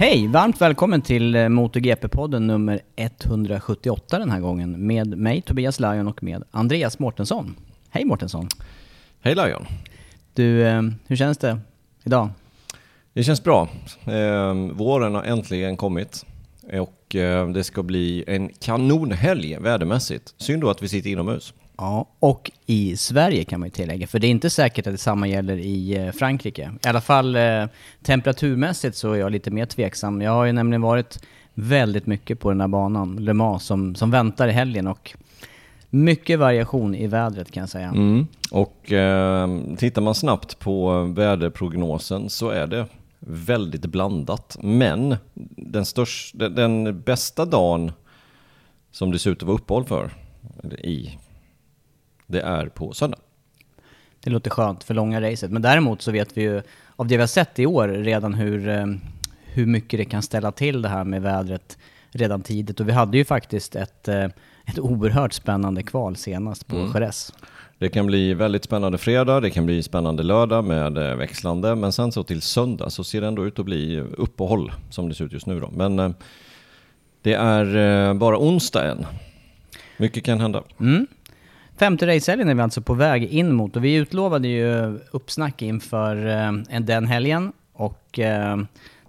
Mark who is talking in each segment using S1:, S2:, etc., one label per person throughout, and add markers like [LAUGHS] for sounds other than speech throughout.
S1: Hej! Varmt välkommen till eh, MotoGP-podden nummer 178 den här gången med mig Tobias Lajon och med Andreas Mårtensson. Hej Mårtensson!
S2: Hej Lion!
S1: Du, eh, hur känns det idag?
S2: Det känns bra. Eh, våren har äntligen kommit och det ska bli en kanonhelg vädermässigt. Synd då att vi sitter inomhus.
S1: Ja, och i Sverige kan man ju tillägga, för det är inte säkert att detsamma gäller i eh, Frankrike. I alla fall eh, temperaturmässigt så är jag lite mer tveksam. Jag har ju nämligen varit väldigt mycket på den här banan, Le Mans, som, som väntar i helgen och mycket variation i vädret kan jag säga.
S2: Mm. Och eh, tittar man snabbt på väderprognosen så är det väldigt blandat. Men den, största, den, den bästa dagen som det ser ut att vara uppehåll för i det är på söndag.
S1: Det låter skönt för långa racet. Men däremot så vet vi ju av det vi har sett i år redan hur, eh, hur mycket det kan ställa till det här med vädret redan tidigt. Och vi hade ju faktiskt ett, eh, ett oerhört spännande kval senast på mm. Jerez.
S2: Det kan bli väldigt spännande fredag, det kan bli spännande lördag med eh, växlande, men sen så till söndag så ser det ändå ut att bli uppehåll som det ser ut just nu då. Men det är bara onsdag än. Mycket kan hända.
S1: Mm. Femte racehelgen är vi alltså på väg in mot och vi utlovade ju uppsnack inför eh, den helgen. Och eh,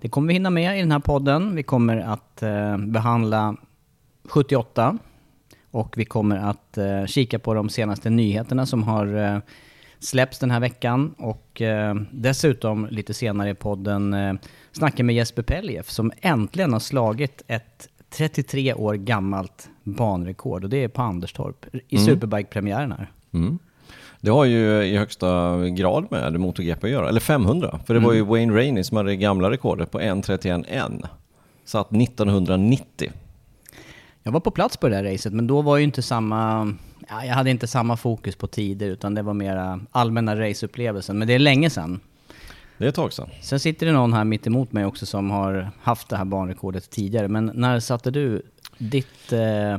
S1: det kommer vi hinna med i den här podden. Vi kommer att eh, behandla 78 och vi kommer att eh, kika på de senaste nyheterna som har eh, släppts den här veckan. Och eh, dessutom lite senare i podden eh, snacka med Jesper Peljeff som äntligen har slagit ett 33 år gammalt banrekord och det är på Anderstorp i mm. Superbike-premiären här. Mm.
S2: Det har ju i högsta grad med MotoGP att göra, eller 500. För det mm. var ju mm. Wayne Rainey som hade det gamla rekordet på 1.31.1. Satt 1990.
S1: Jag var på plats på det där racet, men då var ju inte samma... Ja, jag hade inte samma fokus på tider, utan det var mera allmänna raceupplevelsen. Men det är länge sedan.
S2: Det är ett tag sedan.
S1: Sen sitter det någon här mitt emot mig också som har haft det här banrekordet tidigare. Men när satte du ditt eh,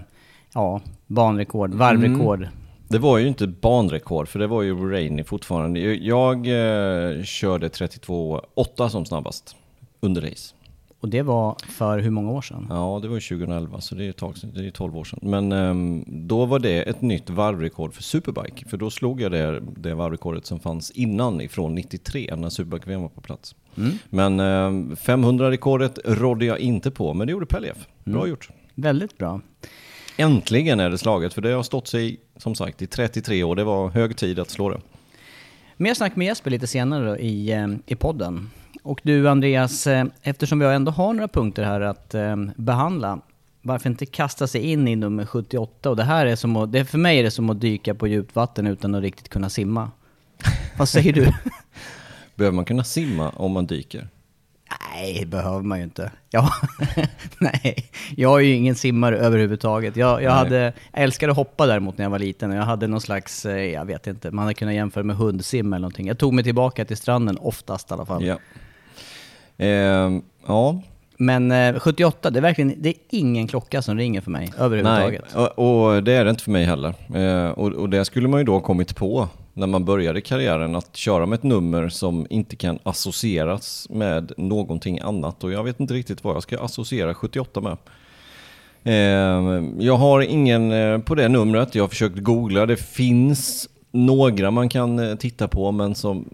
S1: ja, banrekord, varvrekord? Mm.
S2: Det var ju inte banrekord, för det var ju Rainy fortfarande. Jag eh, körde 32,8 som snabbast under race.
S1: Och det var för hur många år sedan?
S2: Ja, det var 2011, så det är, tag, det är 12 år sedan. Men um, då var det ett nytt varvrekord för Superbike, för då slog jag det, det varvrekordet som fanns innan ifrån 93 när Superbike-VM var på plats. Mm. Men um, 500-rekordet rådde jag inte på, men det gjorde Pellev. Bra mm. gjort.
S1: Väldigt bra.
S2: Äntligen är det slaget, för det har stått sig som sagt i 33 år. Det var hög tid att slå det.
S1: Mer snack med Jesper lite senare då, i, eh, i podden. Och du Andreas, eh, eftersom vi ändå har några punkter här att eh, behandla, varför inte kasta sig in i nummer 78? Och det här är som att, det, för mig är det som att dyka på djupt vatten utan att riktigt kunna simma. Vad säger du? [LAUGHS]
S2: Behöver man kunna simma om man dyker?
S1: Nej, det behöver man ju inte. Ja, [LAUGHS] nej, jag är ju ingen simmare överhuvudtaget. Jag, jag,
S2: Nej.
S1: hade, jag älskade att hoppa däremot när jag var liten. Jag hade någon slags, eh, jag vet inte, man hade kunnat jämföra med hundsim eller någonting. Jag tog mig tillbaka till stranden oftast i alla fall.
S2: Ja. Ehm, ja,
S1: Men eh, 78, det är verkligen, det är ingen klocka som ringer för mig
S2: nej.
S1: överhuvudtaget.
S2: Och, och det är det inte för mig heller. Eh, och, och det skulle man ju då ha kommit på när man började karriären, att köra med ett nummer som inte kan associeras med någonting annat. Och jag vet inte riktigt vad jag ska associera 78 med. Eh, jag har ingen eh, på det numret, jag har försökt googla, det finns några man kan eh, titta på men som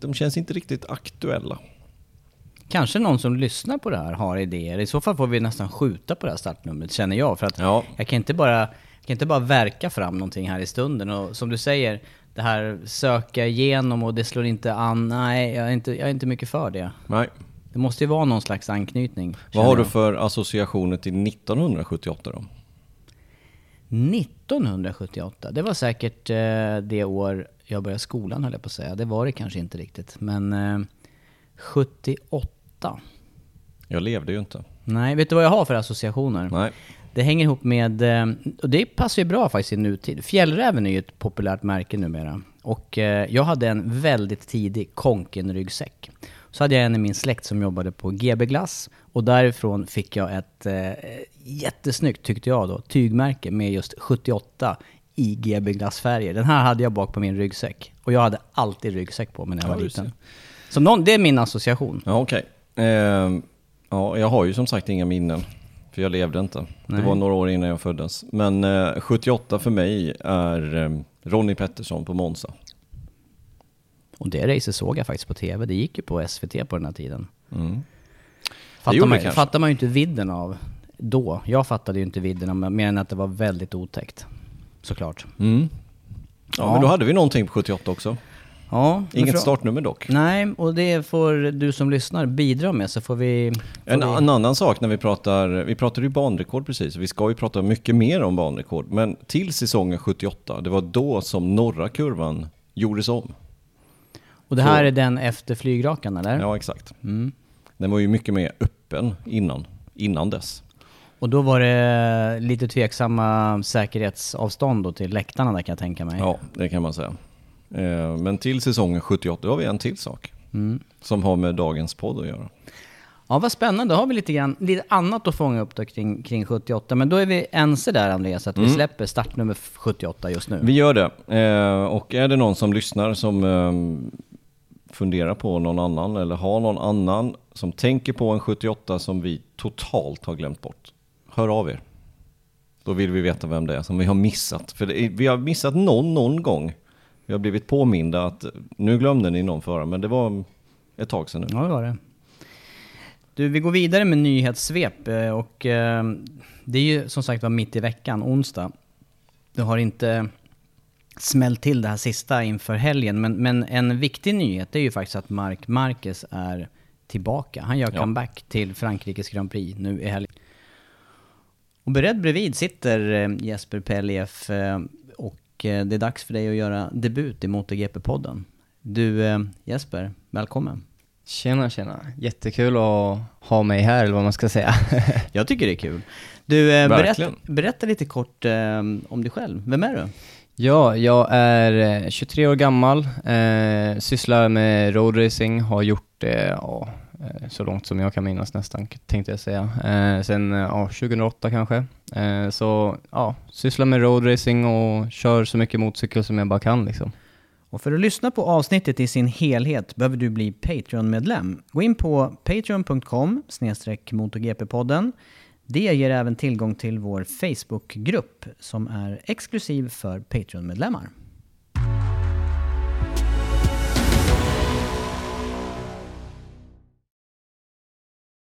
S2: de känns inte riktigt aktuella.
S1: Kanske någon som lyssnar på det här har idéer. I så fall får vi nästan skjuta på det här startnumret, känner jag. För att
S2: Ja.
S1: jag kan inte bara, jag kan inte bara verka fram någonting här i stunden. Och som du säger, det här söka igenom och det slår inte an. Nej, jag är inte, jag är inte mycket för det.
S2: Nej.
S1: Det måste ju vara någon slags anknytning.
S2: Vad har du för associationer till 1978 då?
S1: 1978, det var säkert eh, det år jag började skolan höll jag på att säga. Det var det kanske inte riktigt. Men eh, 78.
S2: Jag levde ju inte.
S1: Nej, vet du vad jag har för associationer?
S2: Nej.
S1: Det hänger ihop med, eh, och det passar ju bra faktiskt i nutid. Fjällräven är ju ett populärt märke numera. Och eh, jag hade en väldigt tidig Konken-ryggsäck. Så hade jag en i min släkt som jobbade på GB Glass. Och därifrån fick jag ett eh, jättesnyggt, tyckte jag då, tygmärke med just 78 i GB Glass-färger. Den här hade jag bak på min ryggsäck. Och jag hade alltid ryggsäck på mig när jag
S2: Ja,
S1: var
S2: du
S1: liten. Så någon, det är min association.
S2: Ja, okej. Ehm, ja, jag har ju som sagt inga minnen. För jag levde inte.
S1: Nej.
S2: Det var några år innan jag föddes. Men eh, 78 för mig är eh, Ronnie Pettersson på Monza.
S1: Och det racet såg jag faktiskt på TV. Det gick ju på SVT på den här tiden.
S2: Mm.
S1: Fattar man, fattar man ju inte vidden av då. Jag fattade ju inte vidden av, mer än att det var väldigt otäckt. Såklart.
S2: Mm. Ja,
S1: Ja.
S2: men då hade vi någonting på 78 också.
S1: Ja,
S2: Inget
S1: fra-
S2: startnummer dock.
S1: Nej, och det får du som lyssnar bidra med så får vi... Får
S2: En,
S1: vi...
S2: en annan sak när vi pratar, vi pratade ju banrekord precis, vi ska ju prata mycket mer om banrekord, men till säsongen 78, det var då som norra kurvan gjordes om.
S1: Och det här
S2: så-
S1: är den efter flygrakan eller?
S2: Ja, exakt.
S1: Mm.
S2: Den var ju mycket mer öppen innan, innan dess.
S1: Och då var det lite tveksamma säkerhetsavstånd då till läktarna där kan jag tänka mig.
S2: Ja, det kan man säga. Eh, Men till säsongen 78, då har vi en till sak.
S1: Mm.
S2: Som har med dagens podd att göra.
S1: Ja, vad spännande. Då har vi lite, grann, lite annat att fånga upp då kring, kring 78. Men då är vi ense där Andreas, att vi släpper startnummer 78 just nu.
S2: Vi gör det. Eh, Och är det någon som lyssnar som eh, funderar på någon annan eller har någon annan som tänker på en 78 som vi totalt har glömt bort. Hör av er. Då vill vi veta vem det är som vi har missat. För är, vi har missat någon, någon gång. Vi har blivit påminda att nu glömde ni någon förra, men det var ett tag sedan nu.
S1: Ja, det var det. Du, vi går vidare med nyhetssvep eh, och eh, det är ju som sagt var mitt i veckan, onsdag. Det har inte smällt till det här sista inför helgen, men, men en viktig nyhet är ju faktiskt att Marc Marquez är tillbaka. Han gör
S2: Ja.
S1: comeback till Frankrikes Grand Prix nu i helgen. Och beredd bredvid sitter eh, Jesper Pellief det är dags för dig att göra debut i MotoGP-podden. Du eh, Jesper, välkommen.
S3: Tjena, tjena. Jättekul att ha mig här, eller vad man ska säga. [LAUGHS]
S1: Jag tycker det är kul. Du, eh, berätta, berätta lite kort eh, om dig själv. Vem är du?
S3: ja, jag är eh, 23 år gammal, eh, sysslar med roadracing, har gjort det ja, eh, Eh, så långt som jag kan minnas nästan, tänkte jag säga. Eh, sen eh, ja, 2008 kanske. Eh, så ja, sysslar med roadracing och kör så mycket motorcykel som jag bara kan liksom.
S1: Och för att lyssna på avsnittet i sin helhet behöver du bli Patreon-medlem. Gå in på patreon.com MotoGP-podden. Det ger även tillgång till vår Facebook-grupp som är exklusiv för Patreon-medlemmar.